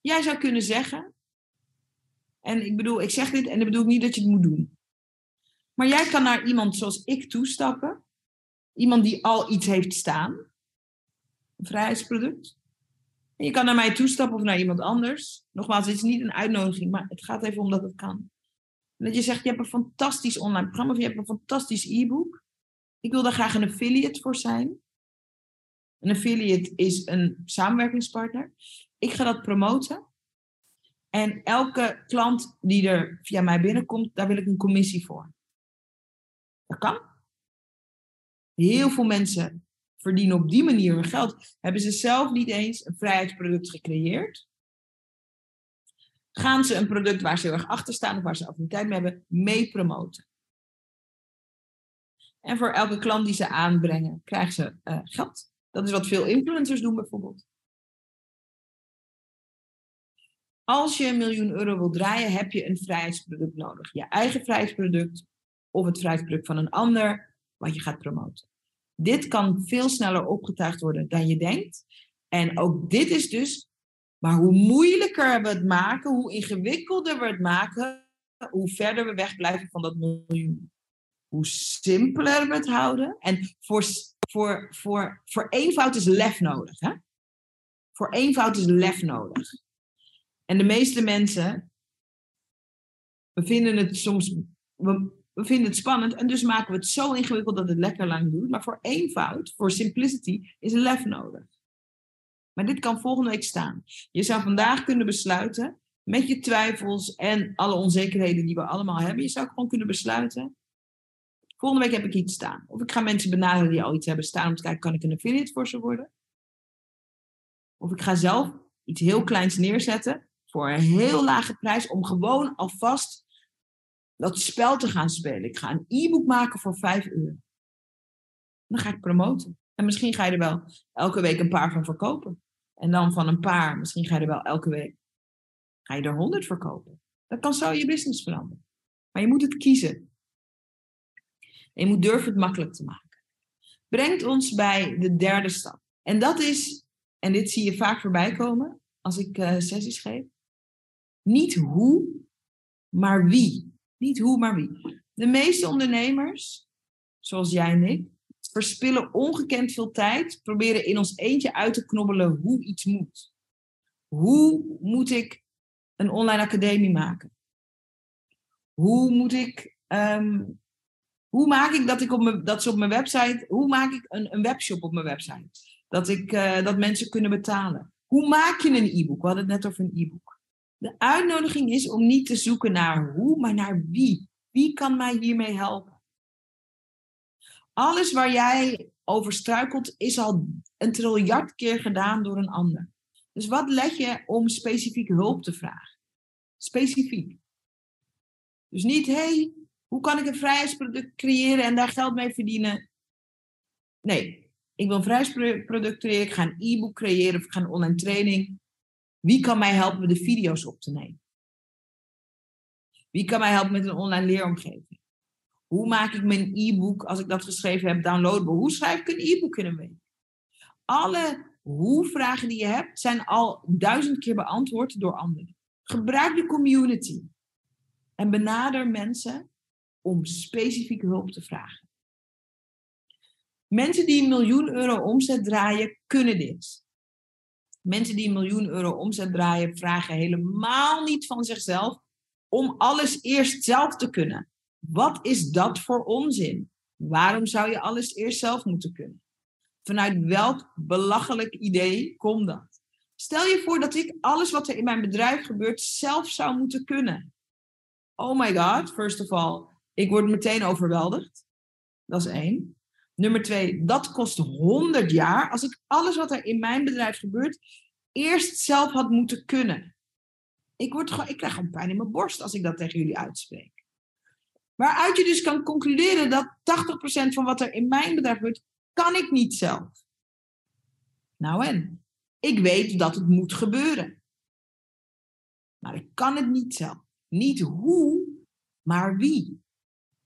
Jij zou kunnen zeggen, en ik bedoel, ik zeg dit en dat bedoel ik niet dat je het moet doen. Maar jij kan naar iemand zoals ik toestappen, iemand die al iets heeft staan, een vrijheidsproduct. En je kan naar mij toestappen of naar iemand anders. Nogmaals, het is niet een uitnodiging, maar het gaat even om dat het kan. Dat je zegt, je hebt een fantastisch online programma of je hebt een fantastisch e-book. Ik wil daar graag een affiliate voor zijn. Een affiliate is een samenwerkingspartner. Ik ga dat promoten. En elke klant die er via mij binnenkomt, daar wil ik een commissie voor. Dat kan. Heel veel mensen verdienen op die manier hun geld. Hebben ze zelf niet eens een vrijheidsproduct gecreëerd? Gaan ze een product waar ze heel erg achter staan of waar ze affiniteit mee hebben, mee promoten? En voor elke klant die ze aanbrengen, krijgen ze uh, geld. Dat is wat veel influencers doen bijvoorbeeld. Als je een miljoen euro wil draaien, heb je een vrijheidsproduct nodig. Je eigen vrijheidsproduct of het vrijheidsproduct van een ander, wat je gaat promoten. Dit kan veel sneller opgetuigd worden dan je denkt. En ook dit is dus, maar hoe moeilijker we het maken, hoe ingewikkelder we het maken, hoe verder we wegblijven van dat miljoen. Hoe simpeler we het houden. En voor, voor, voor, voor eenvoud is lef nodig. Hè? Voor eenvoud is lef nodig. En de meeste mensen, we vinden het soms, vinden het spannend en dus maken we het zo ingewikkeld dat het lekker lang duurt. Maar voor eenvoud, voor simplicity, is lef nodig. Maar dit kan volgende week staan. Je zou vandaag kunnen besluiten, met je twijfels en alle onzekerheden die we allemaal hebben, je zou gewoon kunnen besluiten. Volgende week heb ik iets staan. Of ik ga mensen benaderen die al iets hebben staan om te kijken, kan ik een affiliate voor ze worden? Of ik ga zelf iets heel kleins neerzetten voor een heel lage prijs om gewoon alvast dat spel te gaan spelen. Ik ga een e-book maken voor 5 euro. Dan ga ik promoten. En misschien ga je er wel elke week een paar van verkopen. En dan van een paar, misschien ga je er wel elke week, ga je er 100 verkopen. Dat kan zo je business veranderen. Maar je moet het kiezen. En je moet durven het makkelijk te maken. Brengt ons bij de derde stap. En dat is, en dit zie je vaak voorbij komen als ik uh, sessies geef. Niet hoe, maar wie. Niet hoe, maar wie. De meeste ondernemers, zoals jij en ik, verspillen ongekend veel tijd, proberen in ons eentje uit te knobbelen hoe iets moet. Hoe moet ik een online academie maken? Hoe moet ik, ehm, hoe maak ik dat ik op mijn, dat ze op mijn website, hoe maak ik een, een webshop op mijn website? Dat, ik, uh, dat mensen kunnen betalen. Hoe maak je een e-book? We hadden het net over een e-book. De uitnodiging is om niet te zoeken naar hoe, maar naar wie. Wie kan mij hiermee helpen? Alles waar jij over struikelt, is al een triljard keer gedaan door een ander. Dus wat let je om specifiek hulp te vragen? Specifiek. Dus niet, hé, hey, hoe kan ik een vrijheidsproduct creëren en daar geld mee verdienen? Nee, ik wil een vrijheidsproduct creëren, ik ga een e-book creëren of ik ga een online training. Wie kan mij helpen de video's op te nemen? Wie kan mij helpen met een online leeromgeving? Hoe maak ik mijn e-book, als ik dat geschreven heb, downloadable? Hoe schrijf ik een e-book in een week? Alle hoe-vragen die je hebt, zijn al duizend keer beantwoord door anderen. Gebruik de community. En benader mensen om specifieke hulp te vragen. Mensen die een miljoen euro omzet draaien, kunnen dit. Mensen die een miljoen euro omzet draaien, vragen helemaal niet van zichzelf om alles eerst zelf te kunnen. Wat is dat voor onzin? Waarom zou je alles eerst zelf moeten kunnen? Vanuit welk belachelijk idee komt dat? Stel je voor dat ik alles wat er in mijn bedrijf gebeurt zelf zou moeten kunnen. Oh my god, first of all, ik word meteen overweldigd. Dat is één. Nummer twee, dat kost 100 jaar. Als ik alles wat er in mijn bedrijf gebeurt eerst zelf had moeten kunnen. Ik, word ik krijg gewoon pijn in mijn borst als ik dat tegen jullie uitspreek. Waaruit je dus kan concluderen dat 80% van wat er in mijn bedrijf gebeurt, kan ik niet zelf. Nou en? Ik weet dat het moet gebeuren. Maar ik kan het niet zelf. Niet hoe, maar wie.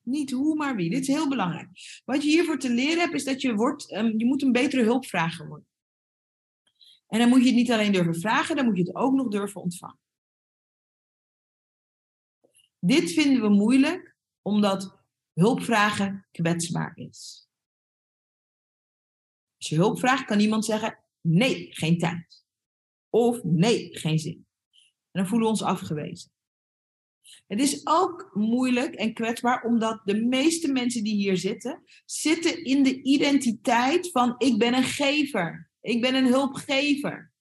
Niet hoe, maar wie. Dit is heel belangrijk. Wat je hiervoor te leren hebt, is dat je, wordt, um, je moet een betere hulpvrager worden. En dan moet je het niet alleen durven vragen, dan moet je het ook nog durven ontvangen. Dit vinden we moeilijk, omdat hulpvragen kwetsbaar is. Als je hulp vraagt, kan iemand zeggen: nee, geen tijd. Of nee, geen zin. En dan voelen we ons afgewezen. Het is ook moeilijk en kwetsbaar omdat de meeste mensen die hier zitten, zitten in de identiteit van ik ben een gever. Ik ben een hulpgever.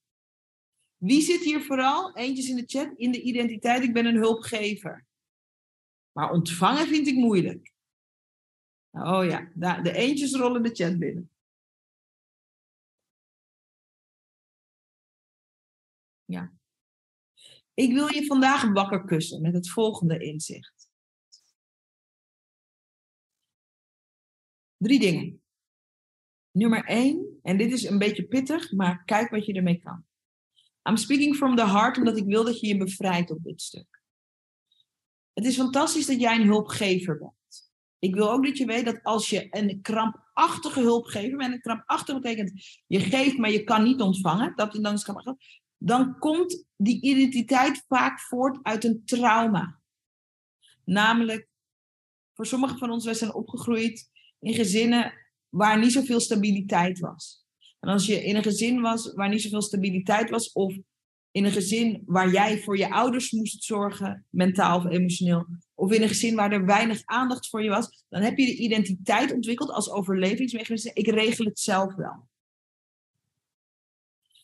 Wie zit hier vooral? Eentjes in de chat. In de identiteit, ik ben een hulpgever. Maar ontvangen vind ik moeilijk. Oh ja, de eentjes rollen de chat binnen. Ja. Ik wil je vandaag wakker kussen met het volgende inzicht. Drie dingen. Nummer één, en dit is een beetje pittig, maar kijk wat je ermee kan. I'm speaking from the heart, omdat ik wil dat je je bevrijdt op dit stuk. Het is fantastisch dat jij een hulpgever bent. Ik wil ook dat je weet dat als je een krampachtige hulpgever bent, een krampachtig betekent je geeft, maar je kan niet ontvangen, dat, dan dan komt die identiteit vaak voort uit een trauma. Namelijk, voor sommigen van ons, wij zijn opgegroeid in gezinnen waar niet zoveel stabiliteit was. En als je in een gezin was waar niet zoveel stabiliteit was, of in een gezin waar jij voor je ouders moest zorgen, mentaal of emotioneel, of in een gezin waar er weinig aandacht voor je was, dan heb je de identiteit ontwikkeld als overlevingsmechanisme. Ik regel het zelf wel.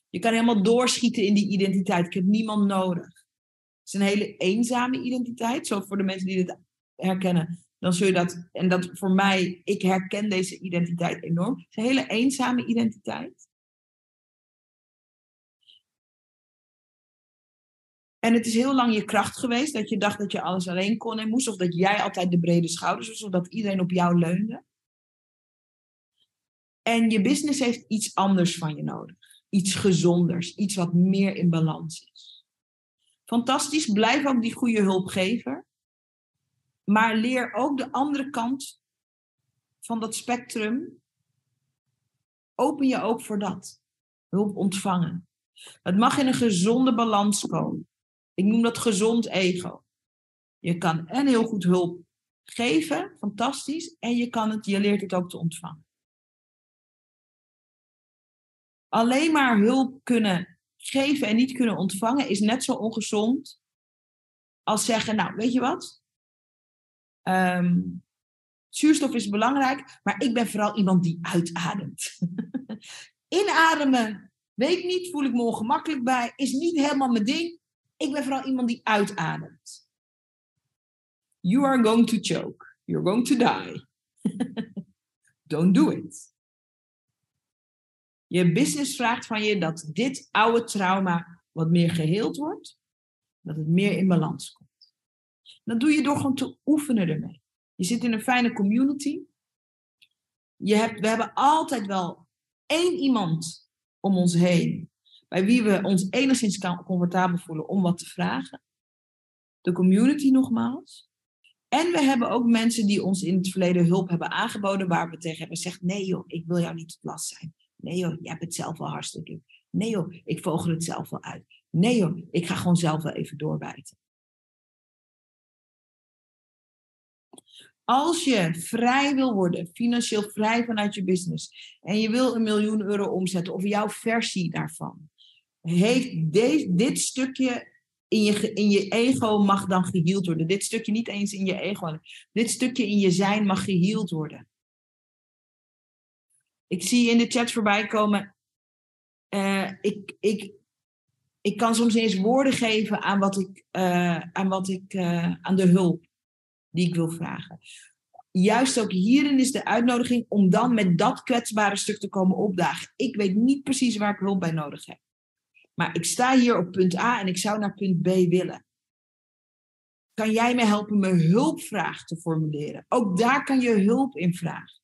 Je kan helemaal doorschieten in die identiteit. Ik heb niemand nodig. Het is een hele eenzame identiteit. Zo voor de mensen die dit herkennen dan zul je dat, en dat voor mij, ik herken deze identiteit enorm. Het is een hele eenzame identiteit. En het is heel lang je kracht geweest dat je dacht dat je alles alleen kon en moest, of dat jij altijd de brede schouders was, of dat iedereen op jou leunde. En je business heeft iets anders van je nodig. Iets gezonders, iets wat meer in balans is. Fantastisch, blijf ook die goede hulpgever. Maar leer ook de andere kant van dat spectrum. Open je ook voor dat. Hulp ontvangen. Het mag in een gezonde balans komen. Ik noem dat gezond ego. Je kan en heel goed hulp geven, fantastisch, en je, kan het, je leert het ook te ontvangen. Alleen maar hulp kunnen geven en niet kunnen ontvangen is net zo ongezond als zeggen, nou, weet je wat? Um, zuurstof is belangrijk, maar ik ben vooral iemand die uitademt. Inademen, weet niet, voel ik me ongemakkelijk bij, is niet helemaal mijn ding. Ik ben vooral iemand die uitademt. You are going to choke. You're going to die. Don't do it. Je business vraagt van je dat dit oude trauma wat meer geheeld wordt, dat het meer in balans komt. Dat doe je door gewoon te oefenen ermee. Je zit in een fijne community. Je hebt, we hebben altijd wel één iemand om ons heen bij wie we ons enigszins comfortabel voelen om wat te vragen. De community nogmaals. En we hebben ook mensen die ons in het verleden hulp hebben aangeboden, waar we tegen hebben gezegd: nee joh, ik wil jou niet tot last zijn. Nee joh, jij hebt het zelf wel hartstikke. Nee joh, ik vogel het zelf wel uit. Nee joh, ik ga gewoon zelf wel even doorbijten. Als je vrij wil worden, financieel vrij vanuit je business, en je wil een miljoen euro omzetten, of jouw versie daarvan, heeft dit stukje in je, in je ego mag dan geheeld worden. Dit stukje niet eens in je ego, dit stukje in je zijn mag geheeld worden. Ik zie in de chat voorbij komen, uh, ik, ik, ik kan soms eens woorden geven aan wat ik, uh, aan, wat ik uh, aan de hulp die ik wil vragen. Juist ook hierin is de uitnodiging om dan met dat kwetsbare stuk te komen opdagen. Ik weet niet precies waar ik hulp bij nodig heb. Maar ik sta hier op punt A en ik zou naar punt B willen. Kan jij me helpen mijn hulpvraag te formuleren? Ook daar kan je hulp in vragen.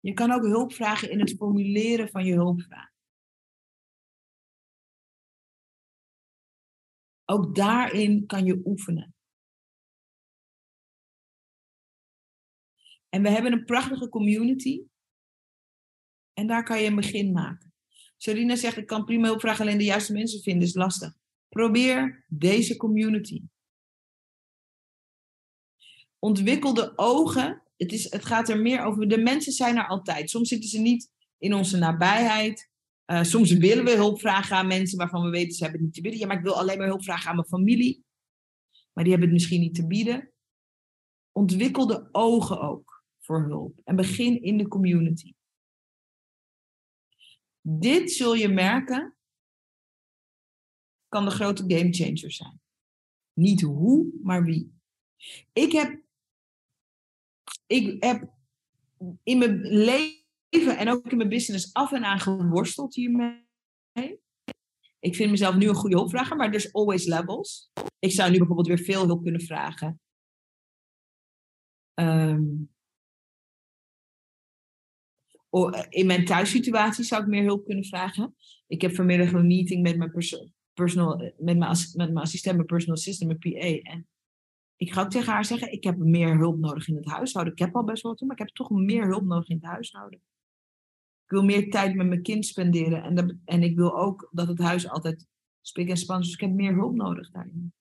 Je kan ook hulp vragen in het formuleren van je hulpvraag. Ook daarin kan je oefenen. En we hebben een prachtige community. En daar kan je een begin maken. Sarina zegt, ik kan prima hulp vragen, alleen de juiste mensen vinden is lastig. Probeer deze community. Ontwikkel de ogen. Het, is, het gaat er meer over. De mensen zijn er altijd. Soms zitten ze niet in onze nabijheid. Uh, soms willen we hulp vragen aan mensen waarvan we weten ze hebben het niet te bieden. Ja, maar ik wil alleen maar hulp vragen aan mijn familie. Maar die hebben het misschien niet te bieden. Ontwikkel de ogen ook voor hulp. En begin in de community. Dit zul je merken, kan de grote game changer zijn. Niet hoe, maar wie. Ik heb, ik heb in mijn leven en ook in mijn business af en aan geworsteld hiermee. Ik vind mezelf nu een goede hulpvrager, maar there's always levels. Ik zou nu bijvoorbeeld weer veel hulp kunnen vragen. Um, in mijn thuissituatie zou ik meer hulp kunnen vragen. Ik heb vanmiddag een meeting met mijn, personal, met mijn, met mijn assistent, mijn personal assistant, mijn PA. En ik ga ook tegen haar zeggen, ik heb meer hulp nodig in het huishouden. Ik heb al best wel wat, maar ik heb toch meer hulp nodig in het huishouden. Ik wil meer tijd met mijn kind spenderen. En, en ik wil ook dat het huis altijd spik en span is. Dus ik heb meer hulp nodig daarin.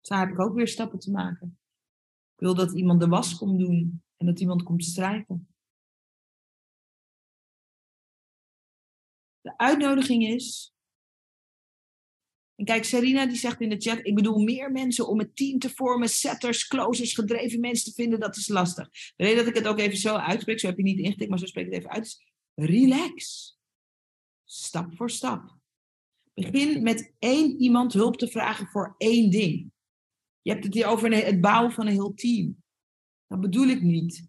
Dus daar heb ik ook weer stappen te maken. Ik wil dat iemand de was komt doen. En dat iemand komt strijken. De uitnodiging is. En kijk, Serena die zegt in de chat: Ik bedoel meer mensen om een team te vormen, setters, closers, gedreven mensen te vinden, dat is lastig. De reden dat ik het ook even zo uitspreek, zo heb je niet ingetikt, maar zo spreek ik het even uit, is relax. Stap voor stap. Begin met één iemand hulp te vragen voor één ding. Je hebt het hier over het bouwen van een heel team. Dat bedoel ik niet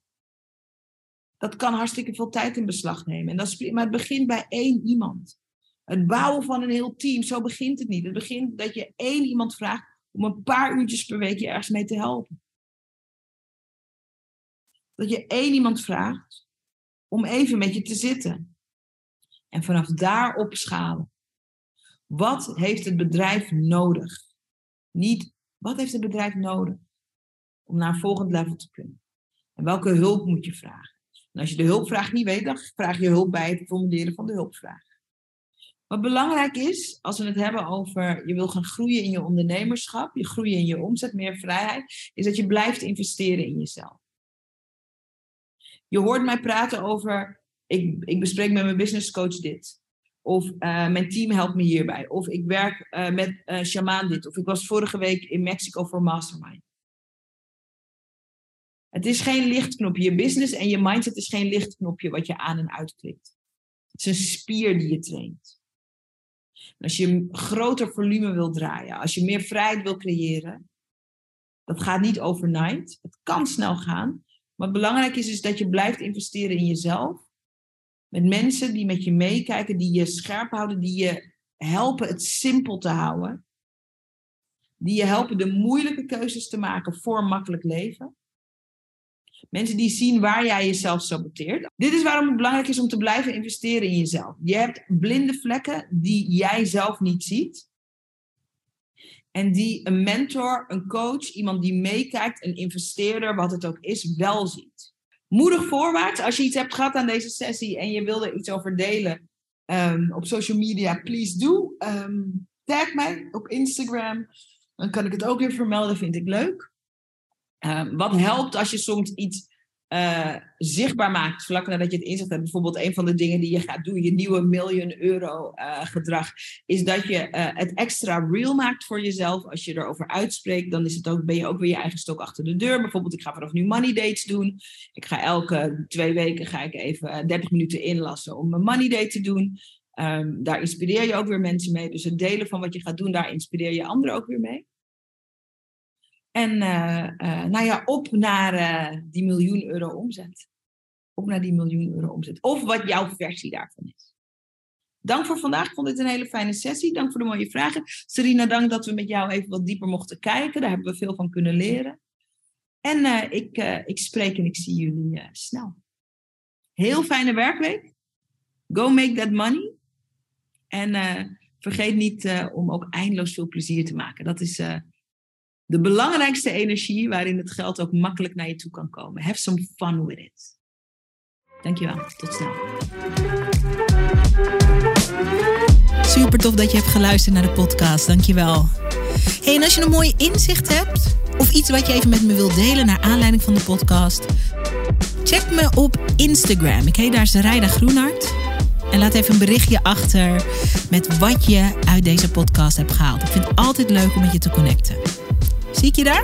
dat kan hartstikke veel tijd in beslag nemen. En dat maar het begint bij één iemand. Het bouwen van een heel team, zo begint het niet. Het begint dat je één iemand vraagt om een paar uurtjes per week je ergens mee te helpen. Dat je één iemand vraagt om even met je te zitten. En vanaf daar opschalen. Wat heeft het bedrijf nodig? Niet wat heeft het bedrijf nodig om naar een volgend level te kunnen? En welke hulp moet je vragen? En als je de hulpvraag niet weet, dan vraag je hulp bij het formuleren van de hulpvraag. Wat belangrijk is, als we het hebben over je wil gaan groeien in je ondernemerschap, je groeien in je omzet, meer vrijheid, is dat je blijft investeren in jezelf. Je hoort mij praten over, ik, ik bespreek met mijn business coach dit. Of uh, mijn team helpt me hierbij. Of ik werk uh, met uh, shamaan dit. Of ik was vorige week in Mexico voor Mastermind. Het is geen lichtknopje. Je business en je mindset is geen lichtknopje wat je aan en uitklikt. Het is een spier die je traint. als je een groter volume wil draaien, als je meer vrijheid wil creëren, dat gaat niet overnight. Het kan snel gaan. Wat belangrijk is, is dat je blijft investeren in jezelf. Met mensen die met je meekijken, die je scherp houden, die je helpen het simpel te houden. Die je helpen de moeilijke keuzes te maken voor makkelijk leven. Mensen die zien waar jij jezelf saboteert. Dit is waarom het belangrijk is om te blijven investeren in jezelf. Je hebt blinde vlekken die jij zelf niet ziet. En die een mentor, een coach, iemand die meekijkt, een investeerder, wat het ook is, wel ziet. Moedig voorwaarts. Als je iets hebt gehad aan deze sessie en je wil er iets over delen um, op social media, please do. Um, tag mij op Instagram. Dan kan ik het ook weer vermelden, vind ik leuk. Um, wat helpt als je soms iets uh, zichtbaar maakt, vlak nadat je het inzet hebt. Bijvoorbeeld een van de dingen die je gaat doen, je nieuwe miljoen euro uh, gedrag, is dat je uh, het extra real maakt voor jezelf. Als je erover uitspreekt, dan is het ook, ben je ook weer je eigen stok achter de deur. Bijvoorbeeld, ik ga vanaf nu money dates doen. Ik ga elke twee weken ga ik even 30 minuten inlassen om een money date te doen. Um, daar inspireer je ook weer mensen mee. Dus het delen van wat je gaat doen, daar inspireer je anderen ook weer mee. En uh, uh, nou ja, op naar uh, die miljoen euro omzet. Op naar die miljoen euro omzet. Of wat jouw versie daarvan is. Dank voor vandaag. Ik vond dit een hele fijne sessie. Dank voor de mooie vragen. Serena, dank dat we met jou even wat dieper mochten kijken. Daar hebben we veel van kunnen leren. En ik, ik spreek en ik zie jullie snel. Heel fijne werkweek. Go make that money. En vergeet niet om ook eindeloos veel plezier te maken. Dat is de belangrijkste energie waarin het geld ook makkelijk naar je toe kan komen. Have some fun with it. Dankjewel. Tot snel. Super tof dat je hebt geluisterd naar de podcast. Dankjewel. Hey, en als je een mooi inzicht hebt of iets wat je even met me wilt delen naar aanleiding van de podcast, check me op Instagram. Ik heet daar Zaraida Groenhart. En laat even een berichtje achter met wat je uit deze podcast hebt gehaald. Ik vind het altijd leuk om met je te connecten. Zie ik je daar?